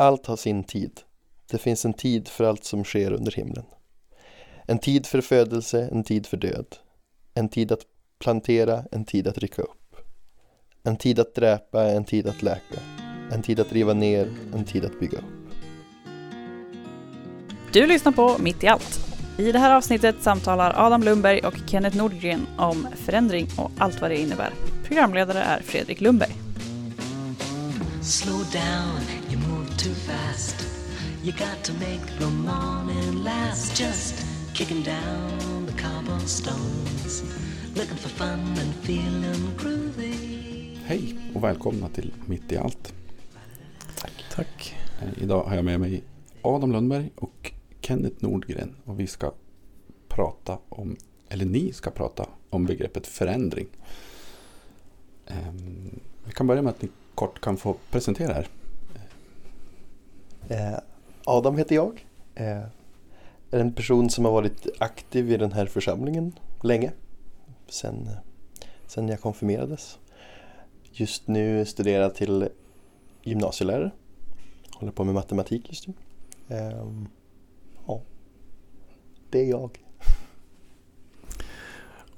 Allt har sin tid. Det finns en tid för allt som sker under himlen. En tid för födelse, en tid för död. En tid att plantera, en tid att rycka upp. En tid att dräpa, en tid att läka. En tid att riva ner, en tid att bygga upp. Du lyssnar på Mitt i allt. I det här avsnittet samtalar Adam Lundberg och Kenneth Nordgren om förändring och allt vad det innebär. Programledare är Fredrik Lundberg. Slow down, too fast. You got to make the morning last. Just kicking down the cobblestones. Looking for fun and feeling groovy. Hej och välkomna till Mitt i allt. Tack. Tack. Eh, idag har jag med mig Adam Lundberg och Kenneth Nordgren och vi ska prata om, eller ni ska prata om begreppet förändring. Ehm, vi kan börja med att ni kort kan få presentera er. Eh, Adam heter jag. Eh, är en person som har varit aktiv i den här församlingen länge. Sen, sen jag konfirmerades. Just nu studerar jag till gymnasielärare. Håller på med matematik just nu. Eh, ja, det är jag.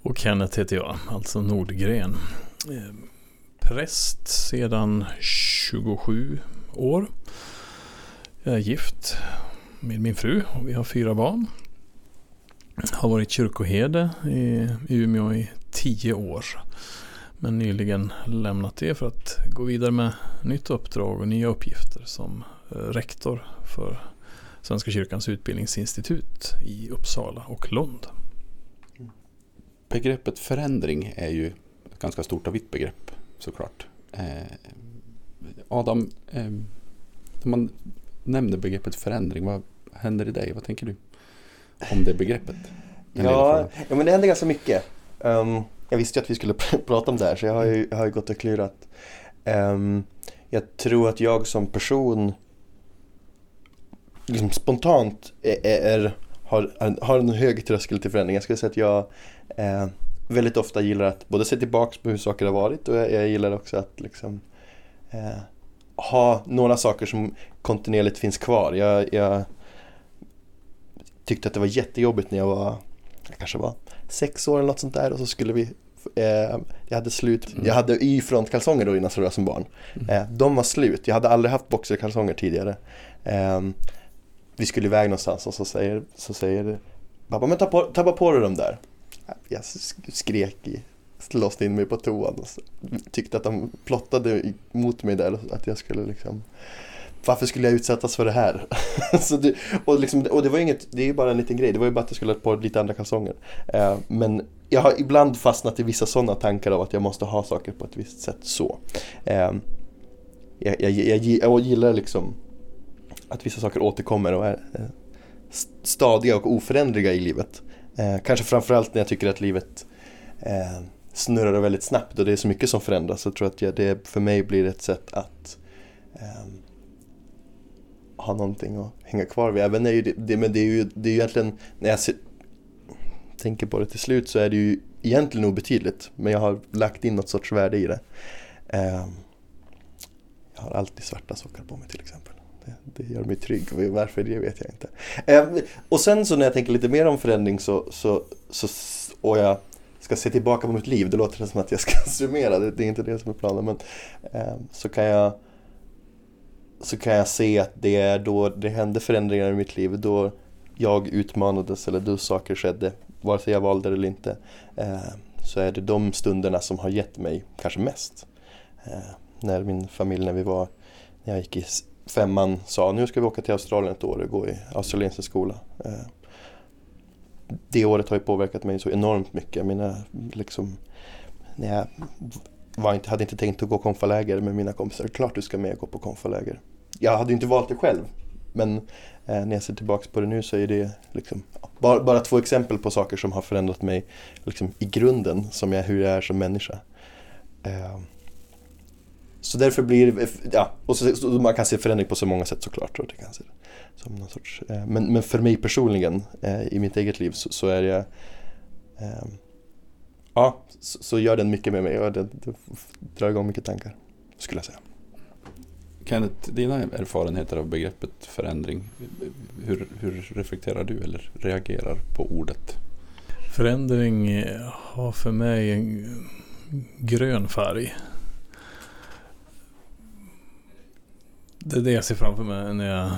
Och Kenneth heter jag, alltså Nordgren. Eh, präst sedan 27 år. Jag är gift med min fru och vi har fyra barn. Har varit kyrkoherde i Umeå i tio år. Men nyligen lämnat det för att gå vidare med nytt uppdrag och nya uppgifter som eh, rektor för Svenska kyrkans utbildningsinstitut i Uppsala och Lund. Begreppet förändring är ju ett ganska stort och vitt begrepp såklart. Eh, Adam, när man nämner begreppet förändring, vad händer i dig? Vad tänker du om det begreppet? Ja, ja, men det händer ganska mycket. Um, jag visste ju att vi skulle prata om det här så jag har ju, jag har ju gått och klurat. Um, jag tror att jag som person liksom spontant är, är, har, har en hög tröskel till förändring. Jag skulle säga att jag eh, väldigt ofta gillar att både se tillbaka på hur saker har varit och jag, jag gillar också att liksom eh, ha några saker som kontinuerligt finns kvar. Jag, jag, tyckte att det var jättejobbigt när jag var, jag kanske var sex år eller något sånt där och så skulle vi eh, jag hade slut, mm. jag hade y-frontkalsonger då innan jag som barn. Mm. Eh, de var slut, jag hade aldrig haft boxerkalsonger tidigare. Eh, vi skulle iväg någonstans och så säger, så säger pappa men ta på, ta bara på dig de där jag skrek i, låste in mig på toan och tyckte att de plottade mot mig där att jag skulle liksom varför skulle jag utsättas för det här? så det, och, liksom, och det var inget, det är ju bara en liten grej, det var ju bara att jag skulle ha på lite andra kalsonger. Eh, men jag har ibland fastnat i vissa sådana tankar av att jag måste ha saker på ett visst sätt så. Eh, jag, jag, jag, jag, gillar liksom att vissa saker återkommer och är eh, stadiga och oförändriga i livet. Eh, kanske framförallt när jag tycker att livet eh, snurrar det väldigt snabbt och det är så mycket som förändras. Så tror jag att det för mig blir ett sätt att um, ha någonting att hänga kvar vid. Även är ju det, det, men det är ju, det är ju egentligen, när jag ser, tänker på det till slut så är det ju egentligen obetydligt. Men jag har lagt in något sorts värde i det. Um, jag har alltid svarta sockar på mig till exempel. Det, det gör mig trygg. Varför det vet jag inte. Um, och sen så när jag tänker lite mer om förändring så, så, så, och jag ska se tillbaka på mitt liv. Det låter som att jag ska summera, det, det är inte det som är planen. Men eh, så kan jag så kan jag se att det är då det hände förändringar i mitt liv. Då jag utmanades eller då saker skedde, vare sig jag valde det eller inte. Eh, så är det de stunderna som har gett mig kanske mest. Eh, när min familj, när vi var, när jag gick i femman sa nu ska vi åka till Australien ett år och gå i australiensisk skola. Eh, det året har ju påverkat mig så enormt mycket. Mina, liksom, när jag var inte, hade inte tänkt att gå konfaläger med mina kompisar. Klart du ska med och gå på konfaläger. Jag hade inte valt det själv. Men eh, när jag ser tillbaka på det nu så är det liksom, bara, bara två exempel på saker som har förändrat mig liksom, i grunden, som jag, hur jag är som människa. Eh, så därför blir det, ja, och så, så, man kan se förändring på så många sätt såklart. Och det kan se som någon sorts, eh, men, men för mig personligen eh, i mitt eget liv så, så är jag eh, Ja, så, så, gör den mycket med mig och det, det drar igång mycket tankar skulle jag säga. Kenneth, dina erfarenheter av begreppet förändring. Hur, hur reflekterar du eller reagerar på ordet? Förändring har för mig en grön färg. Det är det jag ser framför mig när jag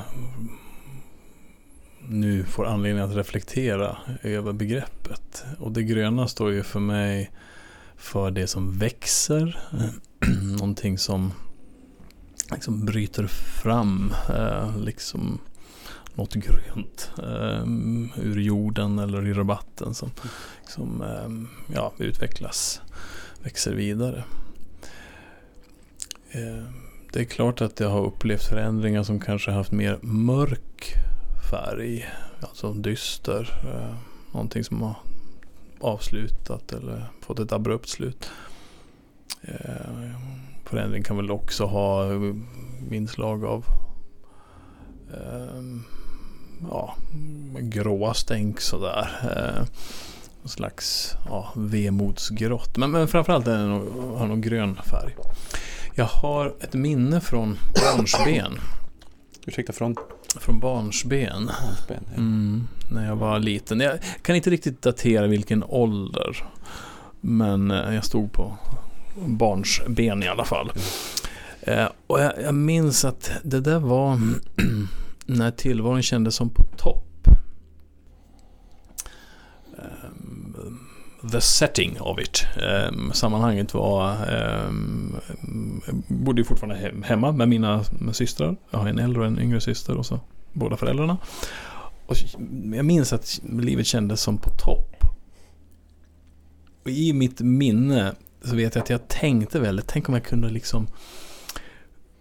nu får anledning att reflektera över begreppet. Och det gröna står ju för mig för det som växer. Någonting som liksom bryter fram. Eh, liksom något grönt eh, ur jorden eller i rabatten som, som eh, ja, utvecklas, växer vidare. Det är klart att jag har upplevt förändringar som kanske haft mer mörk färg, alltså dyster. Eh, någonting som har avslutat eller fått ett abrupt slut. Eh, förändring kan väl också ha inslag av eh, ja, gråa stänk sådär. Eh, någon slags ja, vemodsgrått. Men, men framförallt är det nog, har nog grön färg. Jag har ett minne från barnsben. Ursäkta, från? Från barnsben. barnsben ja. mm, när jag var liten. Jag kan inte riktigt datera vilken ålder. Men eh, jag stod på barnsben i alla fall. Eh, och jag, jag minns att det där var när tillvaron kändes som på topp. The setting of it. Um, sammanhanget var, um, bodde ju fortfarande hemma med mina med systrar. Jag har en äldre och en yngre syster och så båda föräldrarna. Och jag minns att livet kändes som på topp. Och i mitt minne så vet jag att jag tänkte väldigt, tänk om jag kunde liksom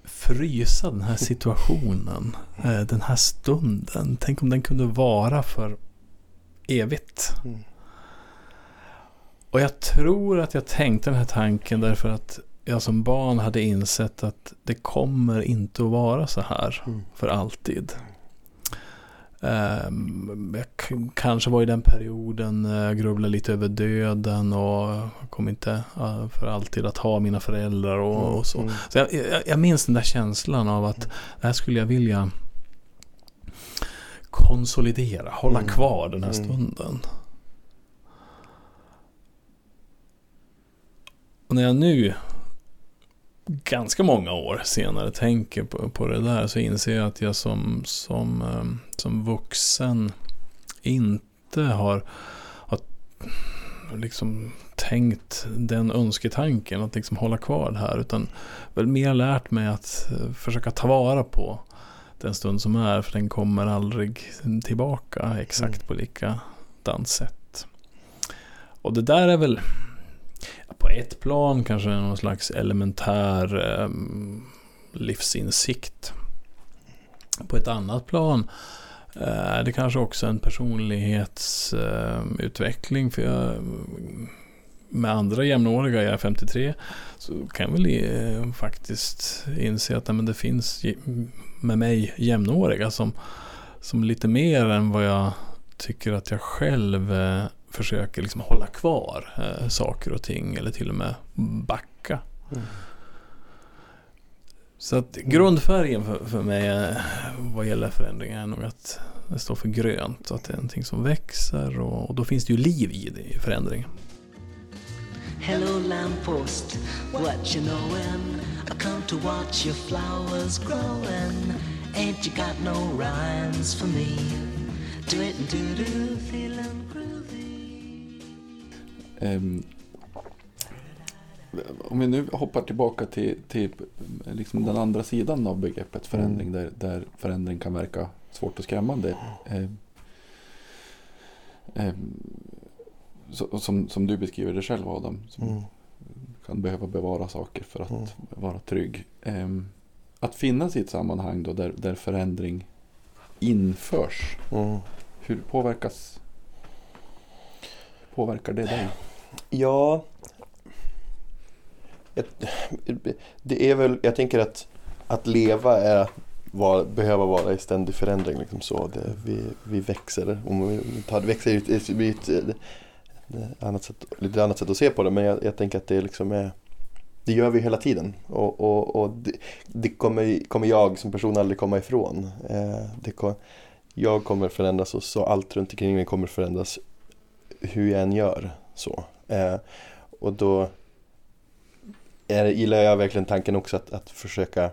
frysa den här situationen, eh, den här stunden. Tänk om den kunde vara för evigt. Mm. Och jag tror att jag tänkte den här tanken därför att jag som barn hade insett att det kommer inte att vara så här mm. för alltid. Um, jag kanske var i den perioden jag grubblade lite över döden och kom inte för alltid att ha mina föräldrar och, mm, och så. Mm. Så jag, jag, jag, minns den där känslan av att det här skulle jag vilja konsolidera, hålla mm. kvar den här mm. stunden. Och när jag nu ganska många år senare tänker på, på det där så inser jag att jag som, som, ehm, som vuxen inte har, har liksom tänkt den önsketanken att liksom hålla kvar det här utan väl mer lärt mig att eh, försöka ta vara på den stund som är för den kommer aldrig tillbaka exakt mm. på likadant sätt. Och det där är väl på ett plan kanske någon slags elementär eh, livsinsikt. På ett annat plan eh, är det kanske också en personlighetsutveckling. Ehm, eh, för jag, med andra jämnåriga, jag är 53, så kan jag väl eh, faktiskt inse att men det finns med mig jämnåriga som, som lite mer än vad jag tycker att jag själv eh, försöker liksom hålla kvar eh, saker och ting eller till och med backa. Mm. Så att grundfärgen för, för mig eh, vad gäller förändringar är nog att det står för grönt. Att det är någonting som växer och, och då finns det ju liv i, det, i förändring. Hello lamppost, what you knowin'? I come to watch your flowers growin'. Ain't you got no rhymes for me? Do it do do feelin' om vi nu hoppar tillbaka till, till liksom den andra sidan av begreppet förändring mm. där, där förändring kan verka svårt och skrämmande. Eh, eh, så, som, som du beskriver det själv Adam. Som mm. kan behöva bevara saker för att mm. vara trygg. Eh, att finnas i ett sammanhang då där, där förändring införs. Mm. Hur påverkas påverkar det dig? Ja, det är väl, jag tänker att att leva är var, behöva vara i ständig förändring. Liksom så. Det, vi, vi växer. Om vi tar, växer är ett, ett, annat sätt, lite annat sätt att se på det men jag, jag tänker att det liksom är det gör vi hela tiden och, och, och det, det kommer, kommer jag som person aldrig komma ifrån. Eh, det kom, jag kommer förändras och så allt runt omkring mig kommer förändras hur jag än gör. Så. Eh, och då är, gillar jag verkligen tanken också att, att försöka,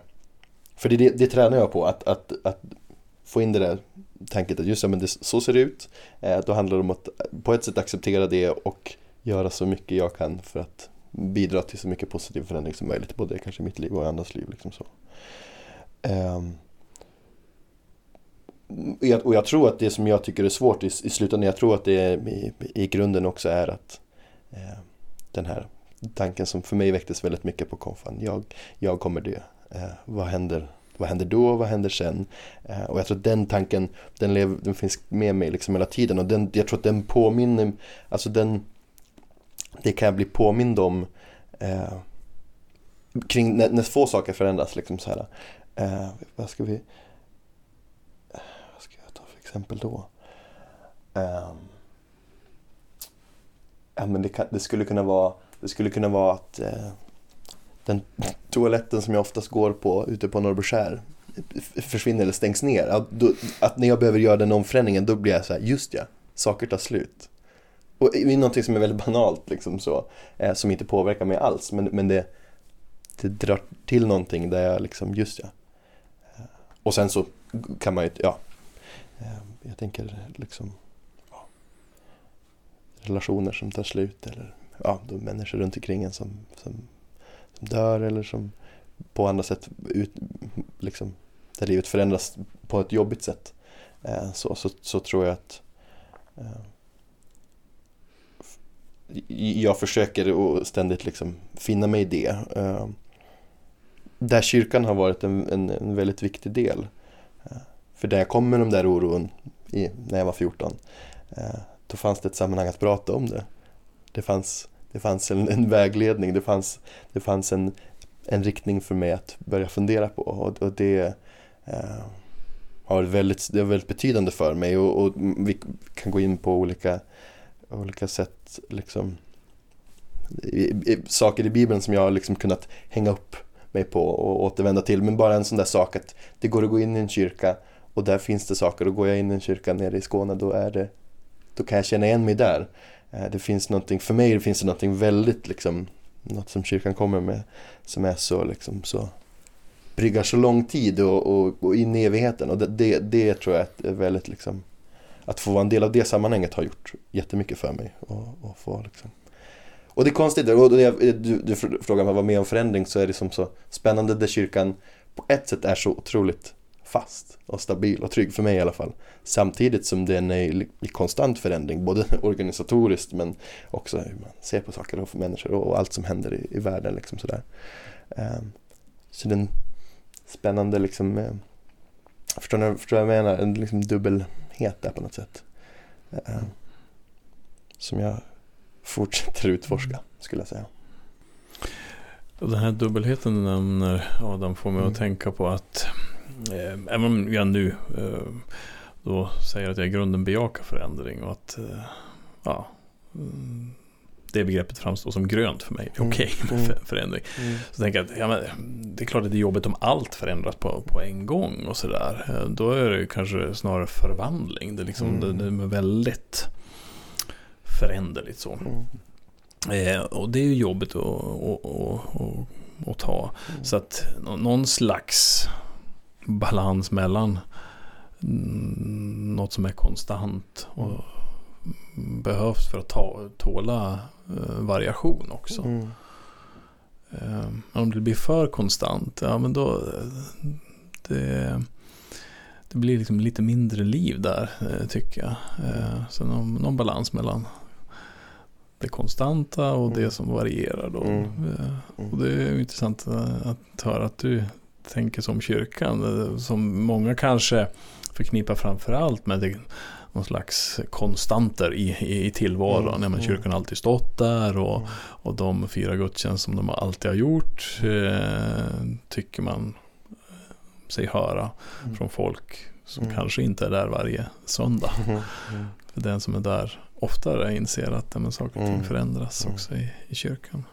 för det, det, det tränar jag på, att, att, att få in det där tanket att just ja, men det, så ser det ut. Eh, då handlar det om att på ett sätt acceptera det och göra så mycket jag kan för att bidra till så mycket positiv förändring som möjligt. Både kanske i mitt liv och i andras liv. Liksom så. Um, och jag tror att det som jag tycker är svårt i, i slutändan, jag tror att det är, i, i grunden också är att Eh, den här tanken som för mig väcktes väldigt mycket på konfan, jag, jag kommer dö. Eh, vad, händer, vad händer då, vad händer sen? Eh, och jag tror att den tanken, den, lev, den finns med mig liksom hela tiden och den, jag tror att den påminner, alltså den det kan jag bli påmind om eh, kring när, när få saker förändras. Liksom så här, eh, vad ska vi vad ska jag ta för exempel då? Eh, ja, men det, kan, det, skulle kunna vara det skulle kunna vara att eh, den toaletten som jag oftast går på ute på Norrbyskär försvinner eller stängs ner. Att, då, att när jag behöver göra den omförändringen då blir jag så här, just ja, saker tar slut. Och det är någonting som är väldigt banalt liksom så, eh, som inte påverkar mig alls men, men det, det drar till någonting där jag liksom, just ja. Eh, och sen så kan man ju, ja, eh, jag tänker liksom relationer som tar slut eller ja, då människor runt omkring en som, som, som dör eller som på andra sätt ut, liksom, där livet förändras på ett jobbigt sätt. Eh, så, så, så tror jag att eh, jag försöker ständigt liksom finna mig i det. Eh, där kyrkan har varit en, en, en väldigt viktig del. Eh, för där jag kom med de där oron i, när jag var 14, då fanns det ett sammanhang att prata om det. Det fanns, det fanns en, en vägledning, det fanns, det fanns en, en riktning för mig att börja fundera på. Och, och det eh, har väldigt, det har väldigt betydande för mig och, och, vi kan gå in på olika olika sätt liksom i, i, saker i Bibeln som jag har liksom kunnat hänga upp mig på och återvända till. Men bara en sån där sak att det går att gå in i en kyrka och där finns det saker och går jag in i en kyrka nere i Skåne då är det då kan jag känna igen mig där. Eh, det finns någonting, för mig finns det någonting väldigt liksom något som kyrkan kommer med som är så liksom så bryggar så lång tid och, och, och in i evigheten och det, det, det tror jag är väldigt liksom att få vara en del av det sammanhanget har gjort jättemycket för mig. Och, och, få, liksom. och det är konstigt, och du, du frågar mig vad med om förändring så är det som så spännande där kyrkan på ett sätt är så otroligt fast och stabil och trygg för mig i alla fall. Samtidigt som den är i konstant förändring, både organisatoriskt men också hur man ser på saker och människor och allt som händer i, i världen. Liksom sådär. Um, så den spännande liksom, uh, förstår ni vad jag menar? En liksom dubbel het där på något sätt. Eh, som jag fortsätter utforska skulle jag säga. Den här dubbelheten du nämner Adam får mig mm. att tänka på att eh, även om jag nu eh, då säger att jag i grunden bejakar förändring och att eh, ja, mm, det begreppet framstår som grönt för mig. Mm. Okej okay med mm. förändring. Mm. Så tänker jag att ja, men, det är klart att det är jobbigt om allt förändras på, på en gång och sådär. Eh, då är det kanske snarare förvandling. Det är, liksom, mm. det, det är väldigt föränderligt så. Mm. Eh, och det är ju jobbigt att, att, att, att ta. Mm. Så att någon slags balans mellan något som är konstant och behövs för att ta, tåla uh, variation också. Mm. Uh, om det blir för konstant, ja men då det, det blir liksom lite mindre liv där uh, tycker jag. så någon, någon, balans mellan det konstanta och mm. det som varierar då. Mm. Och det är intressant att höra att du tänker som kyrkan. Som många kanske förknippar framförallt med det någon slags konstanter i, i, i tillvaron. Mm. Ja, men mm. kyrkan har alltid stått där och, mm. och de fyra gudstjänster som de alltid har gjort eh, tycker man eh, sig höra mm. från folk som mm. kanske inte är där varje söndag. Mm. För den som är där oftare inser att men, saker och ting förändras också i, i kyrkan.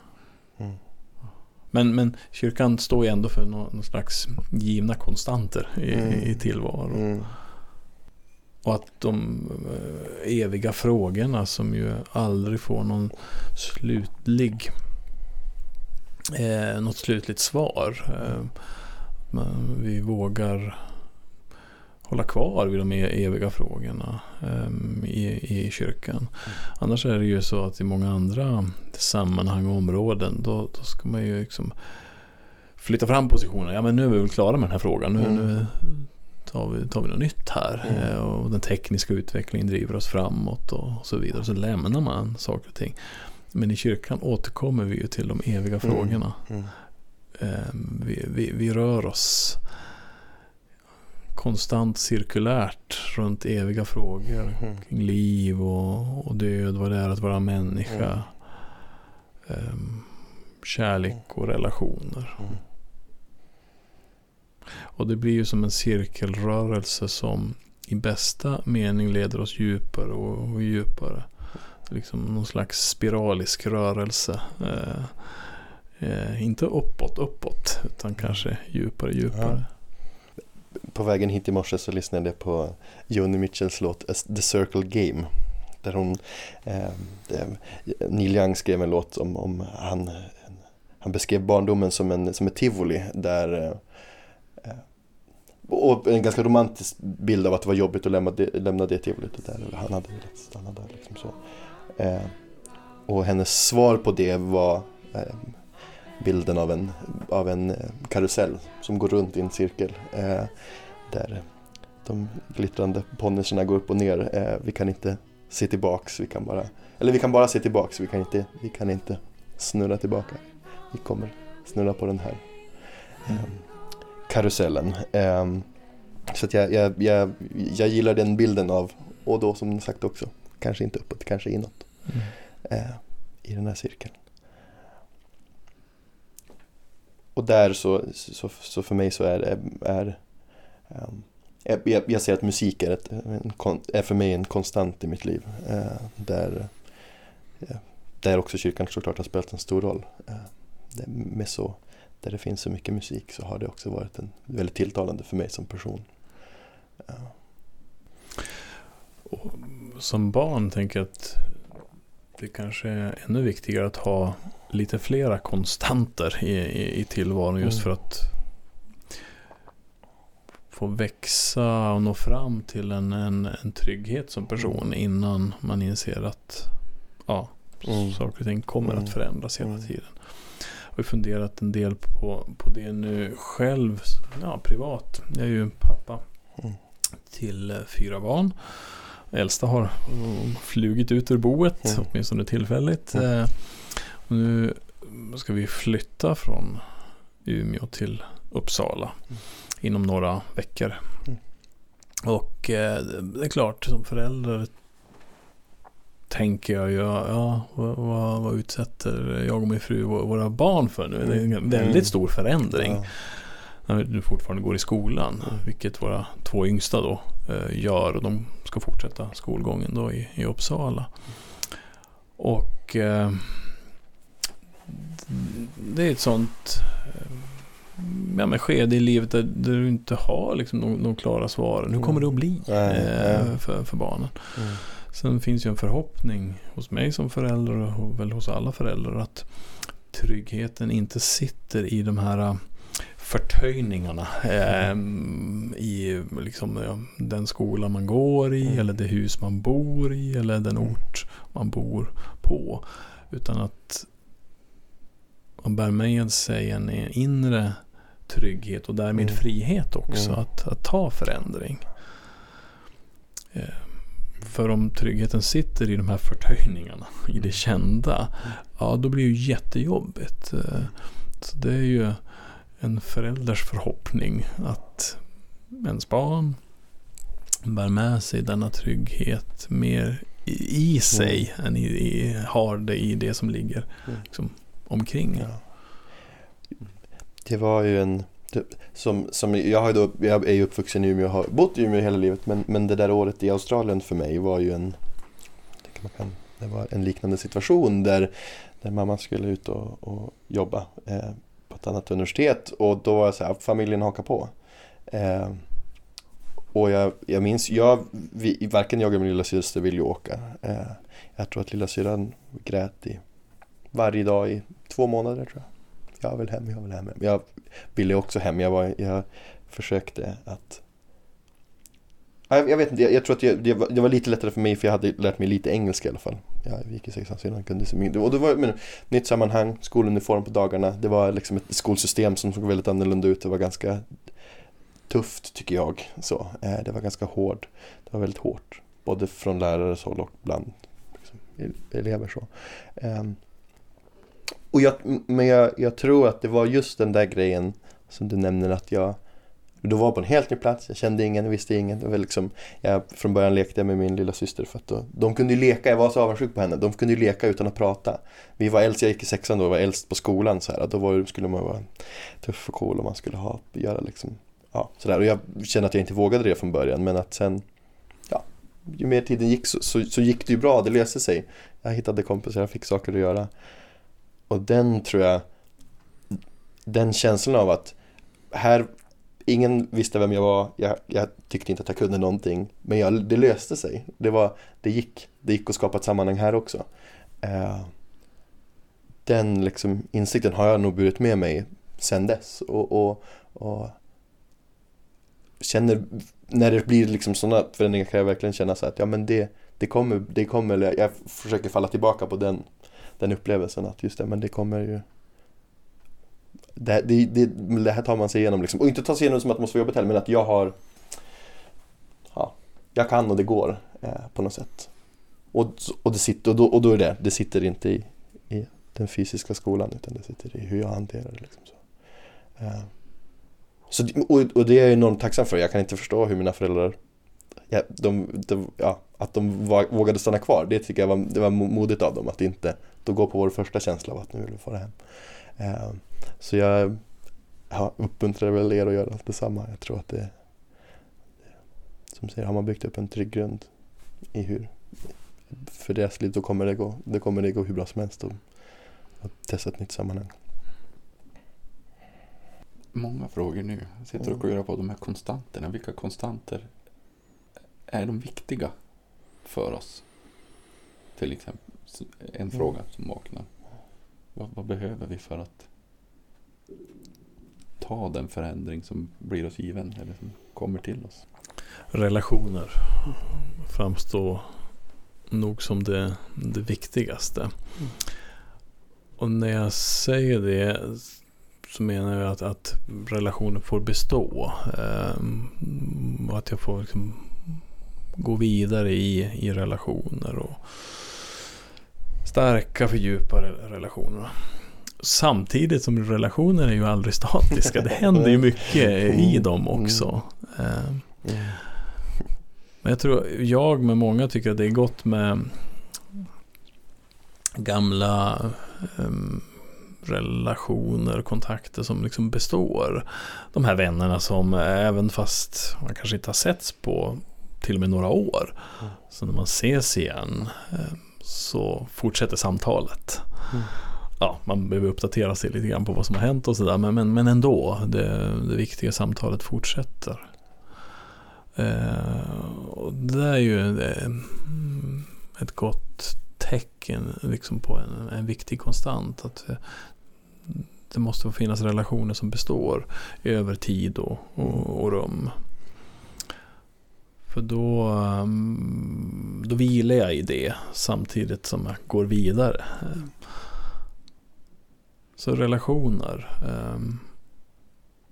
Men, men kyrkan står ju ändå för någon, slags givna konstanter i, Mm. i tillvaron. Mm. Och att de eh, eviga frågorna som ju aldrig får någon slutlig eh, något slutligt svar. Eh, men vi vågar hålla kvar vid de e- eviga frågorna eh, i, i kyrkan. Annars är det ju så att i många andra sammanhang och områden då, då ska man ju liksom flytta fram positionerna. Ja men nu är vi väl klara med den här frågan. Nu, Mm. nu tar, vi, tar vi något nytt här. Mm. Eh, och den tekniska utvecklingen driver oss framåt och, så vidare. Så lämnar man saker och ting. Men i kyrkan återkommer vi ju till de eviga Mm. frågorna. Mm. Eh, vi, vi, vi rör oss konstant cirkulärt runt eviga frågor. Mm. Kring liv och, och död, vad det är att vara människa. Ehm, kärlek och relationer. Mm. Och det blir ju som en cirkelrörelse som i bästa mening leder oss djupare och, och djupare. Liksom någon slags spiralisk rörelse. Eh, eh, inte uppåt, uppåt, utan kanske djupare, djupare. På vägen hit i morse så lyssnade jag på Joni Mitchells låt The Circle Game. Där hon, eh, det, Neil Young skrev en låt om, om han, han beskrev barndomen som, en, som ett tivoli där eh, och en ganska romantisk bild av att det var jobbigt att lämna det, lämna det tivolit där han hade velat stanna där. Liksom så. Eh, och hennes svar på det var eh, bilden av en, av en eh, karusell som går runt i en cirkel. Eh, där de glittrande ponnyerna går upp och ner. Eh, vi kan inte se tillbaks, vi kan bara, eller vi kan bara se tillbaks, vi kan inte, vi kan inte snurra tillbaka. Vi kommer snurra på den här eh, karusellen. Eh, så jag, jag, jag, jag gillar den bilden av, och då som sagt också, kanske inte uppåt, kanske inåt Mm. eh, i den här cirkeln. Och där så, så, så för mig så är, är, ehm, är jag, jag ser att musik är, ett, en, är för mig en konstant i mitt liv. Eh, där, eh, där också kyrkan såklart har spelat en stor roll. Eh, det, med så, där det finns så mycket musik så har det också varit en, väldigt tilltalande för mig som person. Och som barn tänker jag att det kanske är ännu viktigare att ha lite flera konstanter i, i, i tillvaron just Mm. för att få växa och nå fram till en, en, en trygghet som person Mm. innan man inser att ja, Mm. saker och ting kommer Mm. att förändras hela Mm. tiden. Jag har funderat en del på, på det nu själv, ja, privat. Jag är ju pappa Mm. till eh, fyra barn. Äldsta har mm, flugit ut ur boet, Mm. åtminstone tillfälligt. Mm. Eh, nu ska vi flytta från Umeå till Uppsala Mm. inom några veckor. Mm. Och eh, det är klart, som förälder tänker jag ju, ja, vad, vad, vad utsätter jag och min fru vå- våra barn för nu? Det är en Mm. väldigt Mm. stor förändring ja. när du fortfarande går i skolan. Vilket våra två yngsta då gör och de ska fortsätta skolgången då i, i Uppsala. Och eh, det är ett sånt eh, ja, men skede i livet där, där du inte har liksom de, de klara svaren. Hur kommer det att bli eh, för, för barnen? Mm. Sen finns ju en förhoppning hos mig som förälder och väl hos alla föräldrar att tryggheten inte sitter i de här förtöjningarna eh, i liksom, ja, den skola man går i Mm. eller det hus man bor i eller den Mm. ort man bor på. Utan att man bär med sig en inre trygghet och därmed Mm. frihet också Mm. att, att ta förändring. Eh, för om tryggheten sitter i de här förtöjningarna, i det kända, ja då blir det ju jättejobbigt. Eh, Så det är ju en förälders förhoppning att ens barn bär med sig denna trygghet mer i, i sig än i, i, har det i det som ligger Mm. liksom, omkring. Ja. Det var ju en, som, som jag, då, jag är ju uppvuxen i Umeå och har bott i Umeå hela livet men, men det där året i Australien för mig var ju en, kan, det var en liknande situation där, där mamma skulle ut och, och jobba. Eh, ett annat universitet och då var jag så här, familjen hakar på. Eh, och jag, jag minns, jag, vi, varken jag eller min lilla syster vill ju åka. Eh, jag tror att lilla syran grät i varje dag i två månader tror jag. Jag vill hem, jag vill hem. Jag ville också hem. Jag, var, jag försökte att jag, jag vet inte, jag, jag tror att det, det, var, det, var, lite lättare för mig för jag hade lärt mig lite engelska i alla fall. Jag gick i sexan sedan kunde så mycket. Och det var men, nytt sammanhang, skoluniform på dagarna. Det var liksom ett skolsystem som såg väldigt annorlunda ut. Det var ganska tufft tycker jag. Så, eh, det var ganska hårt. Det var väldigt hårt. Både från lärares håll och bland liksom, elever. Så. Eh, och jag, men jag, jag tror att det var just den där grejen som du nämner att jag då var jag på en helt ny plats, jag kände ingen, visste ingen. Det var liksom, jag, från början lekte jag med min lilla syster för att då, de kunde ju leka, jag var så avundsjuk på henne, de kunde ju leka utan att prata. Vi var äldst, jag gick i sexan då, jag var äldst på skolan så här, då var, skulle man vara tuff och cool och man skulle ha, göra liksom, ja sådär. Och jag kände att jag inte vågade det från början men att sen, ja, ju mer tiden gick så, så, så gick det ju bra, det löste sig. Jag hittade kompisar, jag fick saker att göra. Och den tror jag, den känslan av att här ingen visste vem jag var, jag, jag, tyckte inte att jag kunde någonting. Men jag, det löste sig. Det, var, det, gick. det gick att skapa ett sammanhang här också. Eh, den liksom insikten har jag nog burit med mig sen dess. Och, och, och känner, när det blir liksom sådana förändringar kan jag verkligen känna så att ja men det, det kommer, det kommer, jag försöker falla tillbaka på den, den upplevelsen att just det, men det kommer ju det, det, det, det, här tar man sig igenom liksom. Och inte ta sig igenom som att det måste vara jobbigt heller, men att jag har Ja, jag kan och det går eh, på något sätt. Och, och, det sitter, och, då, och då är det, det sitter inte i, i den fysiska skolan utan det sitter i hur jag hanterar det. Liksom, så. Eh, så, och, och det är jag enormt tacksam för. Jag kan inte förstå hur mina föräldrar ja, de, de, ja, att de vågade stanna kvar. Det tycker jag var, det var modigt av dem att inte då gå på vår första känsla av att nu vill vi fara hem. Eh, så jag ja, uppmuntrar väl er att göra detsamma. Jag tror att det, som säger, har man byggt upp en trygg grund i hur för deras liv, då kommer det gå, det kommer det gå hur bra som helst och testa ett nytt sammanhang. Många frågor nu. Jag sitter och klurar på de här konstanterna. Vilka konstanter är de viktiga för oss? Till exempel en mm. fråga som vaknar. Vad, vad, behöver vi för att ta den förändring som blir oss given eller som kommer till oss? Relationer framstår nog som det, det viktigaste. Mm. Och när jag säger det så menar jag att, att relationer får bestå. Eh, och att jag får liksom gå vidare i, i relationer. och Stärka, fördjupa relationerna. Samtidigt som relationer är ju aldrig statiska. Det händer ju mycket i dem också. Eh, men jag tror, jag med många tycker att det är gott med gamla um, relationer, kontakter som liksom består. De här vännerna som även fast man kanske inte har setts på till och med några år. Så när man ses igen um, så fortsätter samtalet. Mm. Ja, man behöver uppdatera sig lite grann på vad som har hänt och sådär. Men, men, men ändå, det, det viktiga samtalet fortsätter. Eh, och det är ju eh, ett gott tecken liksom på en, en viktig konstant. Att eh, det måste finnas relationer som består över tid och, och, och rum. För då, mm, då vilar jag i det samtidigt som jag går vidare. Så relationer. Ehm,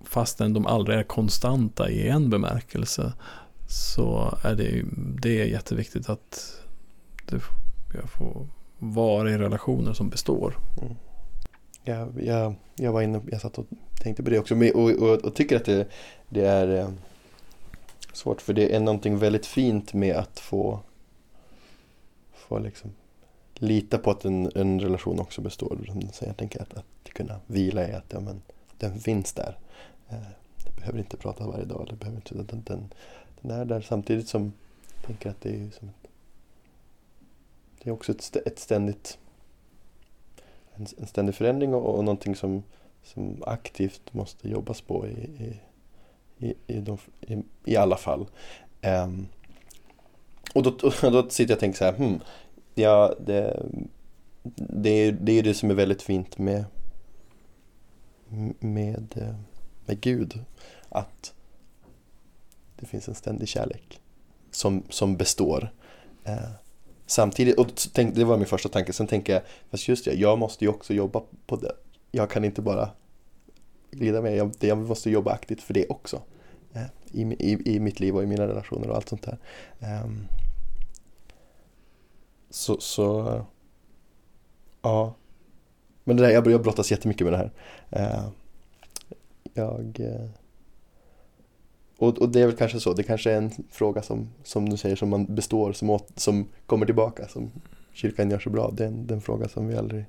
fastän de aldrig är konstanta i en bemärkelse. Så är det, det är jätteviktigt att jag får vara i relationer som består. Mm. Jag, jag, jag var inne, jag satt och tänkte på det också och, och, och tycker att det, det är eh, svårt för det är någonting väldigt fint med att få, få liksom lita på att en, en relation också består. Så jag tänker att, att kunna vila i att ja, men, den finns där. Eh, behöver inte prata varje dag. Det behöver inte, den, den, den är där samtidigt som jag tänker att det är som det är också ett, ett ständigt en, en ständig förändring och, och någonting som, som aktivt måste jobbas på i, i, i, i, de, i, i alla fall. Um, och då, då sitter jag och tänker så här, hmm, ja, det, det, är, det är det som är väldigt fint med, med, med Gud. Att det finns en ständig kärlek som, som består. Eh, samtidigt, och tänk, det var min första tanke, sen tänker jag, fast just det, jag måste ju också jobba på det. Jag kan inte bara glida med, jag, jag måste jobba aktivt för det också. Eh, i, i, I mitt liv och i mina relationer och allt sånt där. Eh, så, så, ja. Men det där, jag, jag brottas jättemycket med det här. Eh, jag eh, och, och det är väl kanske så, det kanske är en fråga som, som du säger, som man består, som, åt, som kommer tillbaka, som kyrkan gör så bra. Det är en, den fråga som vi aldrig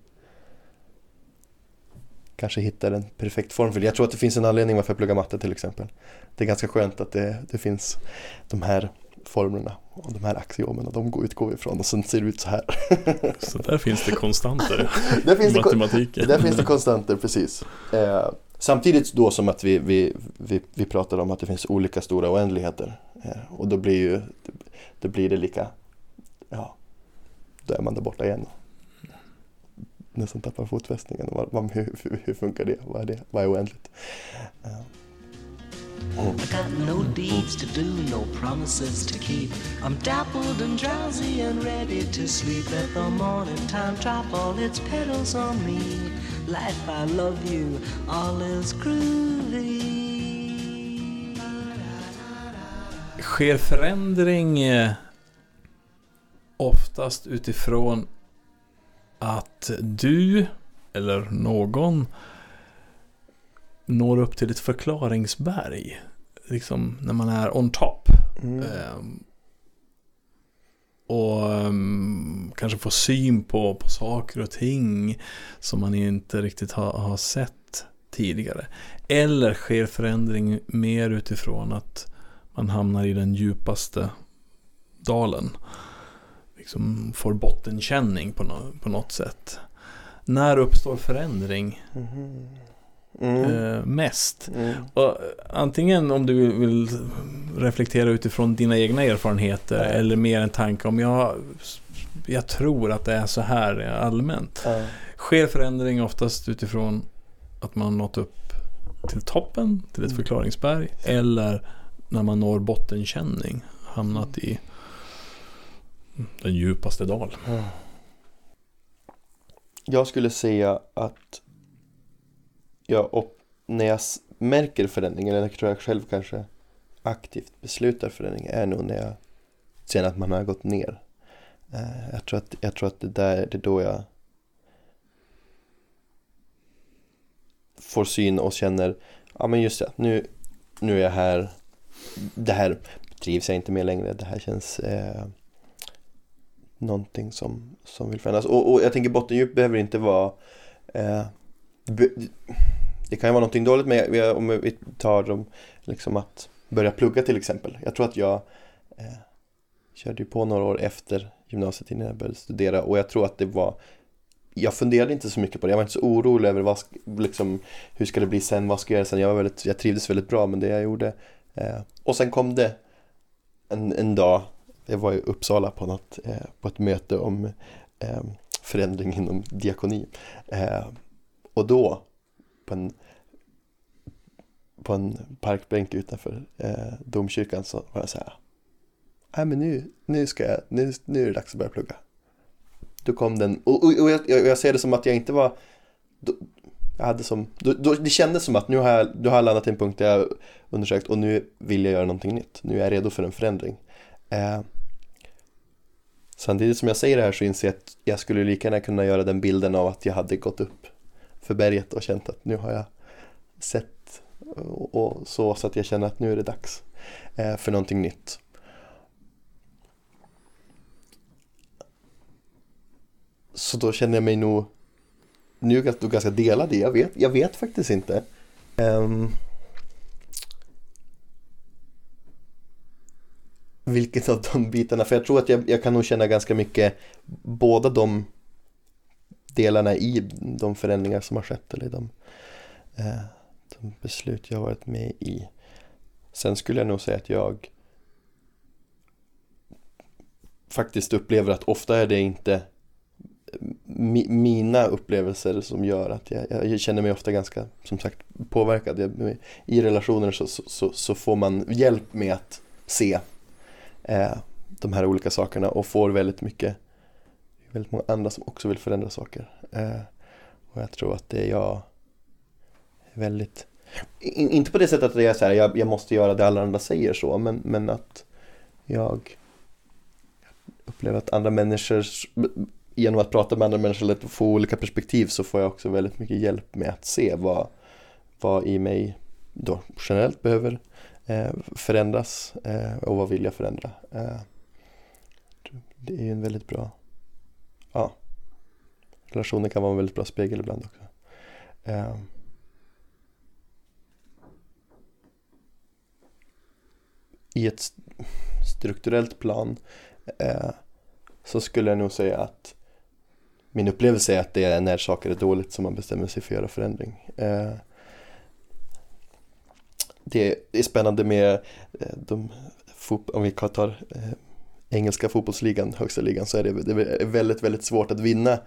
kanske hittar en perfekt form för. Jag tror att det finns en anledning varför jag pluggar matte till exempel. Det är ganska skönt att det, det finns de här formlerna och de här axiomerna, de utgår ifrån och sen ser det ut så här. Så där finns det konstanter där finns i matematiken. Det, där finns det konstanter, precis. Eh, Samtidigt då som att vi, vi, vi, vi pratar om att det finns olika stora oändligheter. Eh, och då blir, ju, då blir det lika, ja, då är man där borta igen. Nästan tappar fotfästningen. Vad, hur, hur, funkar det? Vad är det? Vad är oändligt? Uh. I got no deeds to do, no promises to keep. I'm dappled and drowsy and ready to sleep. Let the morning time drop all its petals on me. Life, I love you, all is groovy. Sker förändring eh, oftast utifrån att du eller någon når upp till ett förklaringsberg. Liksom när man är on top. Mm. Um, och um, kanske få syn på, på saker och ting som man inte riktigt har, har sett tidigare. Eller sker förändring mer utifrån att man hamnar i den djupaste dalen. Liksom får bottenkänning på, no på något sätt. När uppstår förändring? Mm. Mm. Eh, mest. Mm. Och antingen om du vill reflektera utifrån dina egna erfarenheter mm. eller mer en tanke om jag, jag tror att det är så här allmänt. Sker förändring oftast utifrån att man nått upp till toppen, till ett mm. förklaringsberg eller när man når bottenkänning, hamnat i den djupaste dal. Jag skulle säga att Ja, och när jag märker förändringen, eller jag tror jag själv kanske aktivt beslutar förändring, är nog när jag känner att man har gått ner. Eh, jag tror att, jag tror att det där det är då jag får syn och känner, ja men just det, nu, nu är jag här, det här trivs jag inte med längre, det här känns eh, någonting som, som vill förändras. Och, och jag tänker bottendjup behöver inte vara eh, det kan ju vara någonting dåligt med om vi tar dem liksom att börja plugga till exempel. Jag tror att jag eh, körde ju på några år efter gymnasiet innan jag började studera och jag tror att det var jag funderade inte så mycket på det, jag var inte så orolig över vad, liksom, hur ska det bli sen, vad ska jag göra sen. Jag, var väldigt, jag trivdes väldigt bra med det jag gjorde. Eh, och sen kom det en, en dag, jag var i Uppsala på, något, eh, på ett möte om eh, förändring inom diakoni. Eh, och då på en, på en parkbänk utanför eh, domkyrkan så var jag så här. Nej men nu, nu ska jag, nu, nu är det dags att börja plugga. Då kom den, och, och, och jag, jag, ser det som att jag inte var, då, jag hade som, då, då, det kändes som att nu har, jag, nu har jag landat i en punkt där jag undersökt och nu vill jag göra någonting nytt. Nu är jag redo för en förändring. Eh, samtidigt som jag säger det här så inser jag att jag skulle lika gärna kunna göra den bilden av att jag hade gått upp för berget och känt att nu har jag sett och så, så att jag känner att nu är det dags eh, för någonting nytt. Så då känner jag mig nog nu är jag ganska delad i, jag vet, jag vet faktiskt inte. Um, vilket av de bitarna, för jag tror att jag, jag kan nog känna ganska mycket båda de delarna i de förändringar som har skett eller de eh, de beslut jag har varit med i. Sen skulle jag nog säga att jag faktiskt upplever att ofta är det inte eh, mi, mina upplevelser som gör att jag, jag känner mig ofta ganska, som sagt, påverkad. Jag, I relationer så, så, så, får man hjälp med att se eh, de här olika sakerna och får väldigt mycket, är väldigt många andra som också vill förändra saker. Eh, och jag tror att det är jag väldigt, in, inte på det sättet att jag är så här, jag, jag måste göra det alla andra säger så, men, men att jag upplever att andra människor genom att prata med andra människor eller få olika perspektiv så får jag också väldigt mycket hjälp med att se vad, vad i mig då generellt behöver eh, förändras eh, och vad vill jag förändra. Eh, det är ju en väldigt bra, relationer kan vara en väldigt bra spegel ibland också. Eh, I ett strukturellt plan eh, så skulle jag nog säga att min upplevelse är att det är när saker är dåligt som man bestämmer sig för att göra förändring. Eh, det är spännande med eh, de, om vi tar eh, engelska fotbollsligan, högsta ligan, så är det, det är väldigt, väldigt svårt att vinna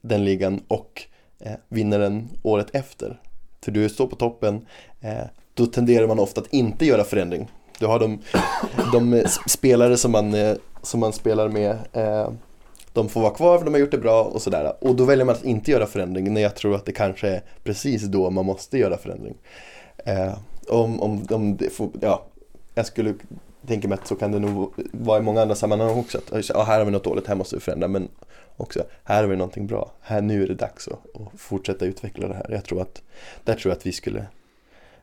den ligan och eh, vinner den året efter. För du står på toppen, eh, då tenderar man ofta att inte göra förändring. Du har de, de spelare som man, eh, som man spelar med de får vara kvar för de har gjort det bra och sådär. Och då väljer man att inte göra förändring när jag tror att det kanske är precis då man måste göra förändring. Eh, om, om, om det får, ja, jag skulle tänka mig att så kan det nog vara i många andra sammanhang också. Att här har vi något dåligt, här måste vi förändra. Men också, här har vi någonting bra. Här, nu är det dags att, att fortsätta utveckla det här. Jag tror att, där tror jag att vi skulle,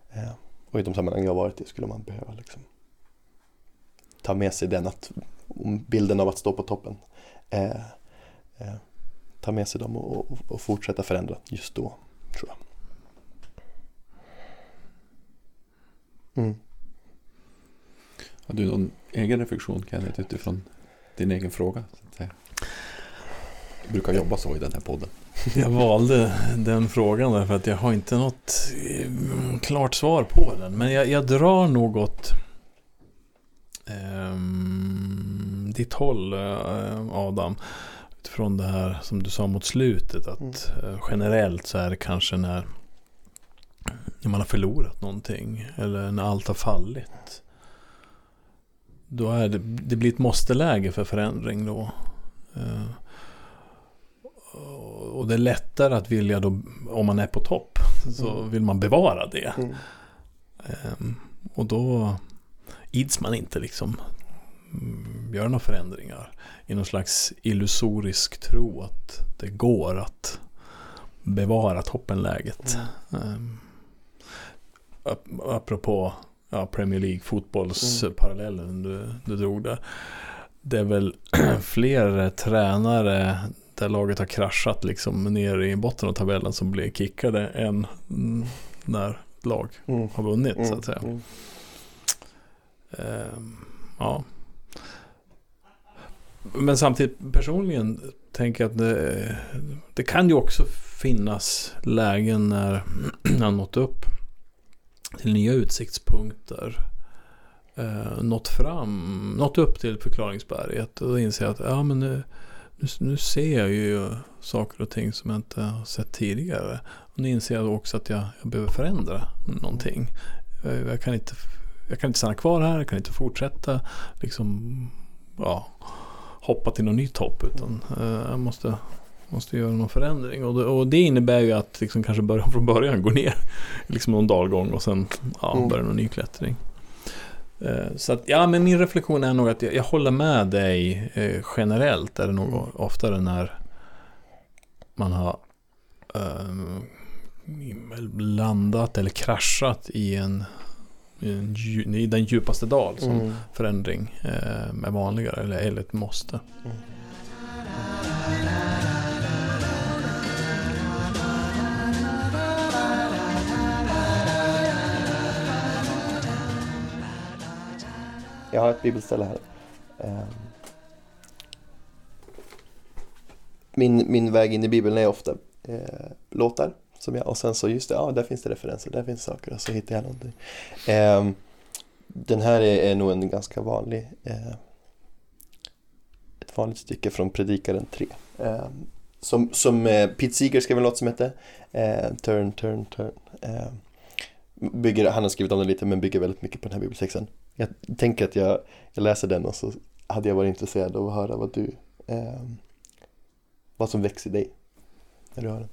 eh, och i de sammanhang jag har varit i skulle man behöva liksom, ta med sig den att, bilden av att stå på toppen eh, eh, ta med sig dem och, och, och, fortsätta förändra just då, tror jag. Mm. Har du någon egen reflektion Kenneth utifrån din egen fråga? Så att säga? Brukar jobba så i den här podden. Jag valde den frågan därför att jag har inte något eh, klart svar på den. Men jag, jag drar något um, ditt håll uh, Adam. Utifrån det här som du sa mot slutet. Att mm. uh, generellt så är det kanske när, när man har förlorat någonting. Eller när allt har fallit. Då är det, det blir ett måste-läge för förändring då. Uh, och det är lättare att vilja då, om man är på topp, så mm. vill man bevara det. Mm. Um, och då ids man inte liksom mm, göra några förändringar i någon slags illusorisk tro att det går att bevara toppenläget. Mm. Um, apropå ja, Premier League fotbollsparallellen mm. du, du drog där. Det är väl fler tränare där laget har kraschat liksom ner i botten av tabellen som blir kickade än när lag mm. har vunnit så att säga. Mm. Uh, ja. Men samtidigt personligen tänker jag att det, det kan ju också finnas lägen när han nått upp till nya utsiktspunkter. Uh, nått fram, nått upp till förklaringsberget och inser att ja, men nu, nu, nu, ser jag ju saker och ting som jag inte har sett tidigare. Och nu inser jag också att jag, jag behöver förändra någonting. Jag, jag kan inte jag kan inte stanna kvar här, jag kan inte fortsätta liksom, ja, hoppa till något nytt hopp. Utan uh, jag måste, måste göra någon förändring. Och det, och det innebär ju att liksom kanske börja från början, gå ner liksom någon dalgång och sen ja, mm. börja någon ny klättring. Uh, så att, ja, men min reflektion är nog att jag, jag håller med dig uh, generellt. Är det nog oftare när man har landat eller kraschat i en i den djupaste dal som mm. förändring eh, är vanligare eller, eller ett måste. Mm. Jag har ett bibelställe här. Ehm. Min, min väg in i Bibeln är ofta eh, låtar som jag, och sen så just det, ja där finns det referenser, där finns saker och så hittar jag någonting. Eh, den här är, är nog en ganska vanlig eh, ett vanligt stycke från Predikaren 3. Eh, som som eh, Pete Seeger skrev en låt som hette eh, Turn, Turn, Turn. Eh, bygger, han har skrivit om den lite men bygger väldigt mycket på den här bibeltexten. Jag tänker att jag, jag läser den och så hade jag varit intresserad av att höra vad du eh, vad som växer i dig när du hör den.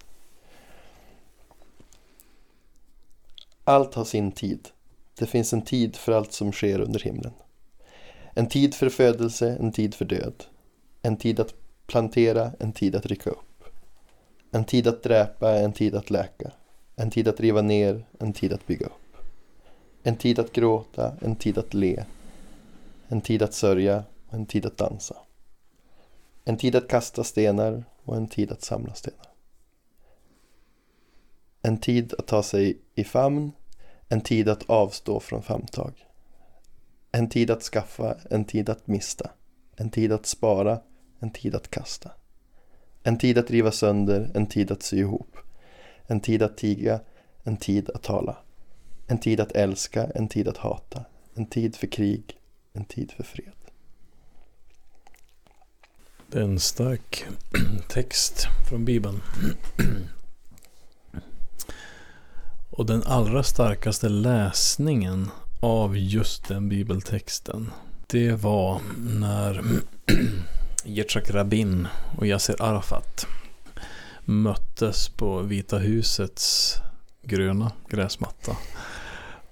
Allt har sin tid. Det finns en tid för allt som sker under himlen. En tid för födelse, en tid för död. En tid att plantera, en tid att rycka upp. En tid att dräpa, en tid att läka. En tid att riva ner, en tid att bygga upp. En tid att gråta, en tid att le. En tid att sörja, en tid att dansa. En tid att kasta stenar och en tid att samla stenar. En tid att ta sig i famn, en tid att avstå från famntag. En tid att skaffa, en tid att mista. En tid att spara, en tid att kasta. En tid att riva sönder, en tid att sy ihop. En tid att tiga, en tid att tala. En tid att älska, en tid att hata. En tid för krig, en tid för fred. Det är en stark text från Bibeln. Och den allra starkaste läsningen av just den bibeltexten. Det var när Yitzhak Rabin och Yasser Arafat möttes på Vita husets gröna gräsmatta.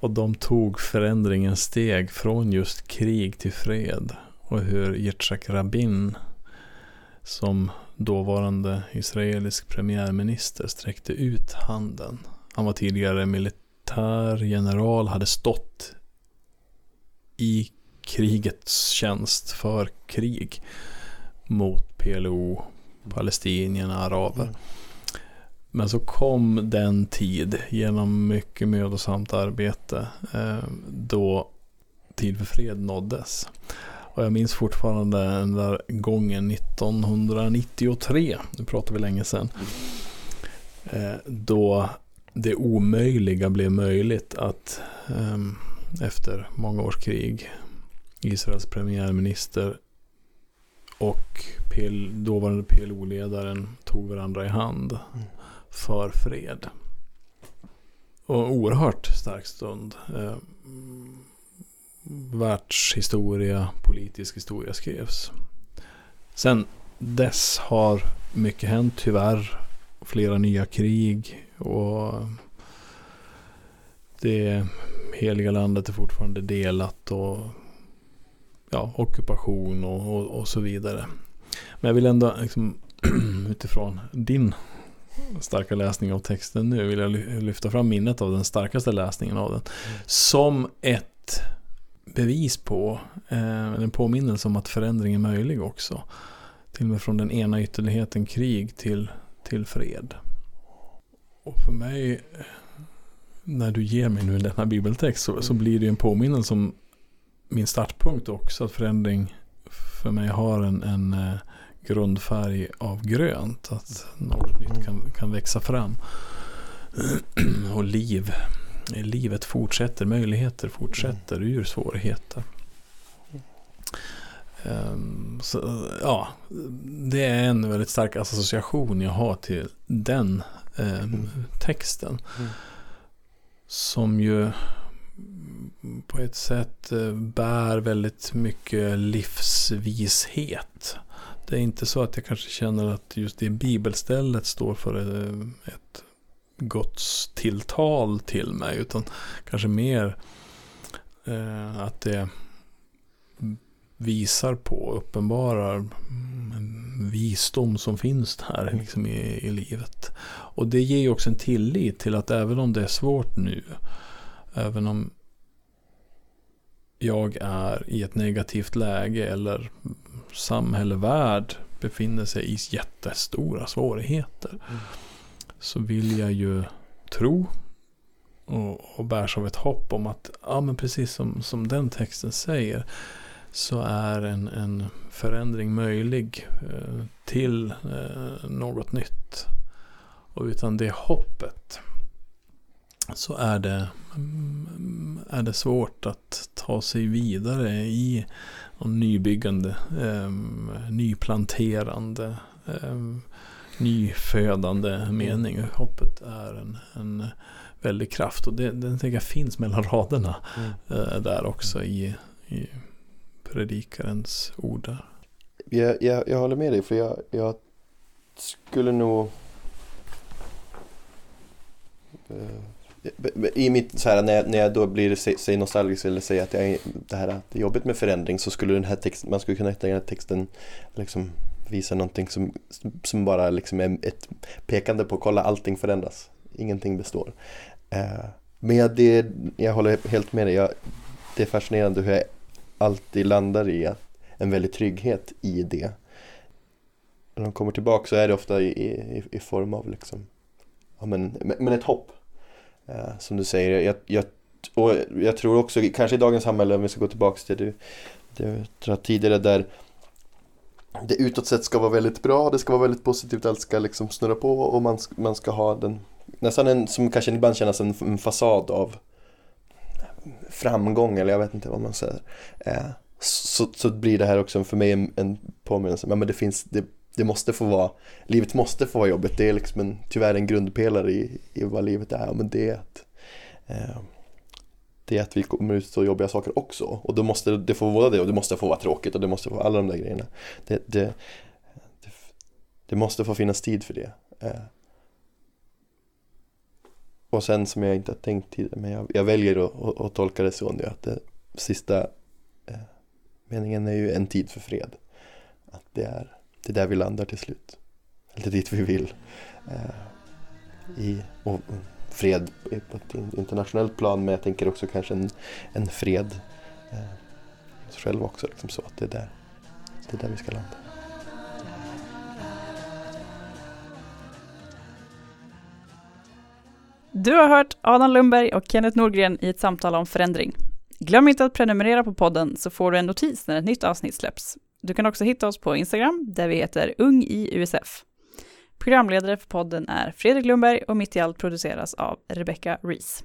Och de tog förändringens steg från just krig till fred. Och hur Yitzhak Rabin som dåvarande israelisk premiärminister sträckte ut handen. Han var tidigare militärgeneral, hade stått i krigets tjänst för krig mot PLO, palestinierna, araber. Mm. Men så kom den tid genom mycket mödosamt arbete eh, då tid för fred nåddes. Och jag minns fortfarande den där gången 1993, nu pratar vi länge sedan. Eh, då det omöjliga blev möjligt att ehm, efter många års krig Israels premiärminister och PL, dåvarande PLO-ledaren tog varandra i hand mm för fred. Och oerhört stark stund. Eh, världshistoria, politisk historia skrevs. Sen dess har mycket hänt tyvärr. Flera nya krig och det heliga landet är fortfarande delat och ja, ockupation och, och, och så vidare. Men jag vill ändå liksom, utifrån din starka läsning av texten nu vill jag lyfta fram minnet av den starkaste läsningen av den. Mm. Som ett bevis på, eh, en påminnelse om att förändring är möjlig också. Till och med från den ena ytterligheten krig till, till fred. Och för mig, när du ger mig nu denna bibeltext så, så blir det en påminnelse om min startpunkt också. Att förändring för mig har en, en eh, grundfärg av grönt. Att något nytt kan, kan växa fram. Och liv livet fortsätter, möjligheter fortsätter mm. ur svårigheter. Um, så, ja, det är en väldigt stark association jag har till den um, mm. texten. Mm. Som ju på ett sätt uh, bär väldigt mycket livsvishet. Det är inte så att jag kanske känner att just det bibelstället står för uh, ett Guds tilltal till mig. Utan kanske mer eh, att det visar på, uppenbarar en visdom som finns här mm. liksom i, i livet. Och det ger ju också en tillit till att även om det är svårt nu, även om jag är i ett negativt läge eller samhälle, värld befinner sig i jättestora svårigheter. Mm så vill jag ju tro och, och bärs av ett hopp om att, ja men precis som, som den texten säger, så är en, en förändring möjlig eh, till eh, något nytt. Och utan det hoppet så är det, mm, är det svårt att ta sig vidare i nybyggande, um, nyplanterande, um, nyfödande mening. Hoppet är en, en väldig kraft och det, den tänker jag finns mellan raderna Mm. uh, där också i, i predikarens ord där. Jag, jag, jag håller med dig för jag, jag skulle nog eh, i mitt så här när jag, när jag då blir säg, nostalgisk eller säger att jag, det här det är jobbigt med förändring så skulle den här texten, man skulle kunna hitta den här texten liksom visa någonting som, som bara liksom är ett pekande på kolla allting förändras, ingenting består. Eh, men jag, det, jag håller helt med dig, jag, det är fascinerande hur jag alltid landar i att en väldig trygghet i det. När de kommer tillbaka så är det ofta i, i, i form av liksom, ja, men, men ett hopp. Eh, som du säger, jag, jag, och jag tror också, kanske i dagens samhälle, om vi ska gå tillbaka till det du, du tidigare där det utåt sett ska vara väldigt bra, det ska vara väldigt positivt, allt ska liksom snurra på och man, ska- man ska ha den, nästan en, som kanske ibland kännas en, en fasad av framgång eller jag vet inte vad man säger. Eh, så, så blir det här också för mig en, en påminnelse, ja, men det finns, det, det måste få vara, livet måste få vara jobbigt, det är liksom en, tyvärr en grundpelare i, i vad livet är, men det är att eh, det är att vi kommer ut så jobbiga saker också och då måste det få vara det och det måste få vara tråkigt och det måste få alla de där grejerna. Det, det, det, det måste få finnas tid för det. Eh, och sen som jag inte har tänkt tidigare, men jag, jag väljer att, att, att tolka det så nu att det sista eh, meningen är ju en tid för fred. Att det är, det är där vi landar till slut. Eller dit vi vill. Eh, I, och, eh, fred på ett internationellt plan men jag tänker också kanske en, en fred eh, i oss själva också. Liksom så att det är där, det är där vi ska landa. Du har hört Adam Lundberg och Kenneth Norgren i ett samtal om förändring. Glöm inte att prenumerera på podden så får du en notis när ett nytt avsnitt släpps. Du kan också hitta oss på Instagram där vi heter Ung i USF. Programledare för podden är Fredrik Lundberg och Mitt i allt produceras av Rebecca Rees.